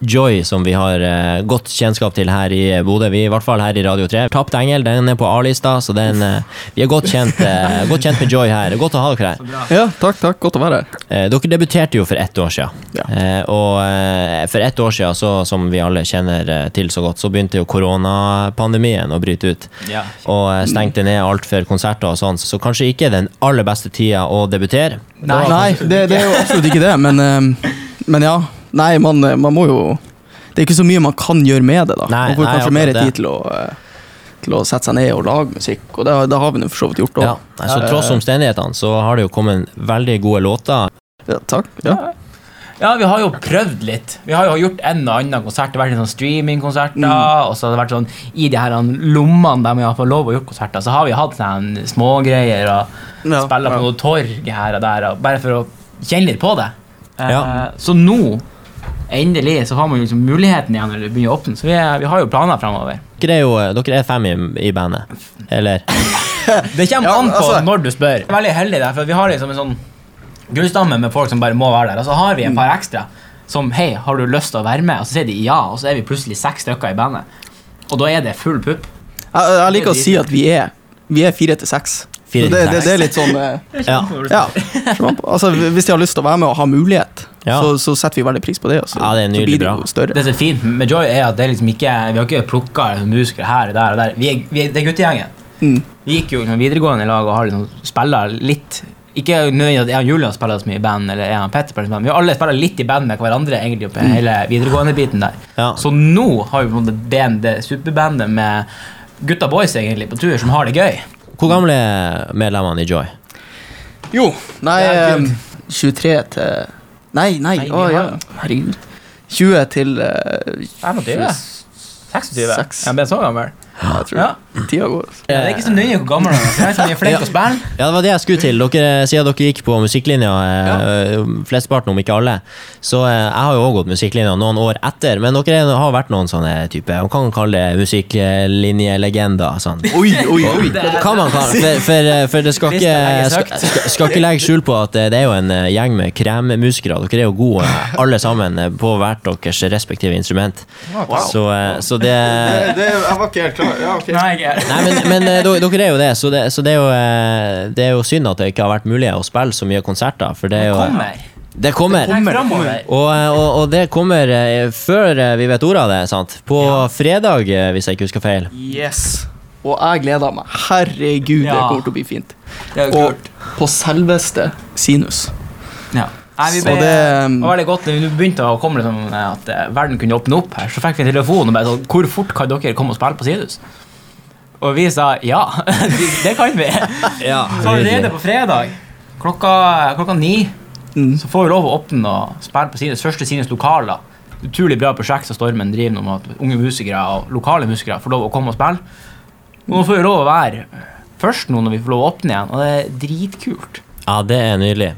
Joy, som vi har eh, godt kjennskap til her i Bodø. Vi, I hvert fall her i Radio 3. Tapt engel, den er på A-lista, så den, eh, vi er godt kjent, eh, godt kjent med Joy her. Godt å ha dere her. Ja, takk, takk. Godt å være her. Eh, dere debuterte jo for ett år siden. Ja. Eh, og eh, for ett år siden, så, som vi alle kjenner til så godt, så begynte jo koronapandemien å bryte ut. Ja. Og stengte ned alt for konserter og sånn, så kanskje ikke den aller beste tida å debutere. Nei. Nei, det, det er jo absolutt ikke det, men, men ja. Nei, man, eh, man må jo Det er ikke så mye man kan gjøre med det, da. Nei, man får nei, kanskje mer tid til å, eh, til å sette seg ned og lage musikk, og det, det har vi for så vidt gjort òg. Ja. så tross omstendighetene så har det jo kommet veldig gode låter. Ja, takk. Ja. Ja, vi har jo prøvd litt. Vi har jo gjort en og annen konsert. Det har vært sånn streamingkonserter, og så har det vært sånn i de her lommene der vi har fått lov å gjøre konserter, så har vi hatt sånn smågreier og Ja, spiller på ja. noe torg her og der, og bare for å kjenne litt på det. Eh, Ja. Så nå, endelig, så har man jo liksom muligheten igjen når det begynner å åpne, så vi, er, vi har jo planer fremover. Dere er jo dere er fem i, i bandet. Eller? Det kommer Ja, an på altså- når du spør. Jeg er veldig heldig der, for vi har liksom en sånn gullstamme med folk som bare må være der. Og så har vi en par ekstra som Hei, har du lyst til å være med? Og så sier de ja, og så er vi plutselig seks stykker i bandet. Og da er det full pupp. Jeg, jeg liker å si at vi er Vi er fire til seks. Det, det, det er litt sånn eh, Ja. Ja. Altså, hvis de har lyst til å være med og ha mulighet, Ja. så, så setter vi veldig pris på det. Også. Ja, det er så nydelig blir det bra. større. Det som er fint med Joy, er at det er liksom ikke vi har ikke plukka musikere her og der. og der Vi er, vi er, Det er guttegjengen. Mm. Vi gikk jo liksom videregående i lag og har liksom spiller litt Ikke nødvendig at jeg og Julian spiller så mye i band, eller jeg og Petter spiller så men vi har alle spiller litt i band med hverandre egentlig på hele videregående-biten der. Ja. Så nå har vi på en måte band, det superbandet med gutta boys egentlig på tur som har det gøy. Hvor gamle er medlemmene i Joy? Jo, nei Det er eh, 23 til Nei, nei, å ja, herregud. 20 til eh, 25? 26? Seks. Ja, men så gammel. Ja, jeg tror Ja. tida går. Ja, det er ikke så nøye hvor gammel han er. så er å spille. Ja, det var det jeg skulle til. Dere, siden dere gikk på musikklinja, ja. flesteparten om ikke alle, så eh, jeg har jo også gått musikklinja noen år etter, men dere er- har vært noen sånne type, man kan kalle det musikklinjelegender. Sånn. Oi, oi, oi. Kan man kalle for, for, for det skal ikke, skal, skal, ikke legge skjul på at eh, det er jo en eh, gjeng med kremmusikere. Dere er jo gode alle sammen eh, på hvert deres respektive instrument. Så, eh, så det jeg var ikke helt klar. Ja, ok. Nei, jeg- Nei, men, men eh, dere dere er jo det, så, det, så det, er jo, eh, det er jo synd at det ikke har vært mulig å spille så mye konserter. For det er jo Kommer. Det kommer. Tenk fremover. Og, eh, og, og det kommer eh, før eh, vi vet ordet av det. sant? På fredag, eh, hvis jeg ikke husker feil. Yes. Og jeg gleder meg. Herregud, det Ja. kommer til å bli fint. Det er jo Og kult. på selveste Sinus. Ja. Nei, vi ble, det, det um, var veldig godt vi begynte å komme liksom, at eh, verden kunne åpne opp her. Så fikk vi en telefon og bare sånn Hvor fort kan dere komme og spille på Sidus? Og vi sa ja, det kan vi. Ja, Så allerede på fredag klokka, klokka ni Mm. så får vi lov å åpne og spille på Sidus, første Sidus lokaler. Utrolig bra prosjekt som Stormen driver nå med at unge musikere og lokale musikere får lov å komme og spille. Og nå får vi lov å være først nå når vi får lov å åpne igjen, og det er dritkult. Ja, det er nydelig.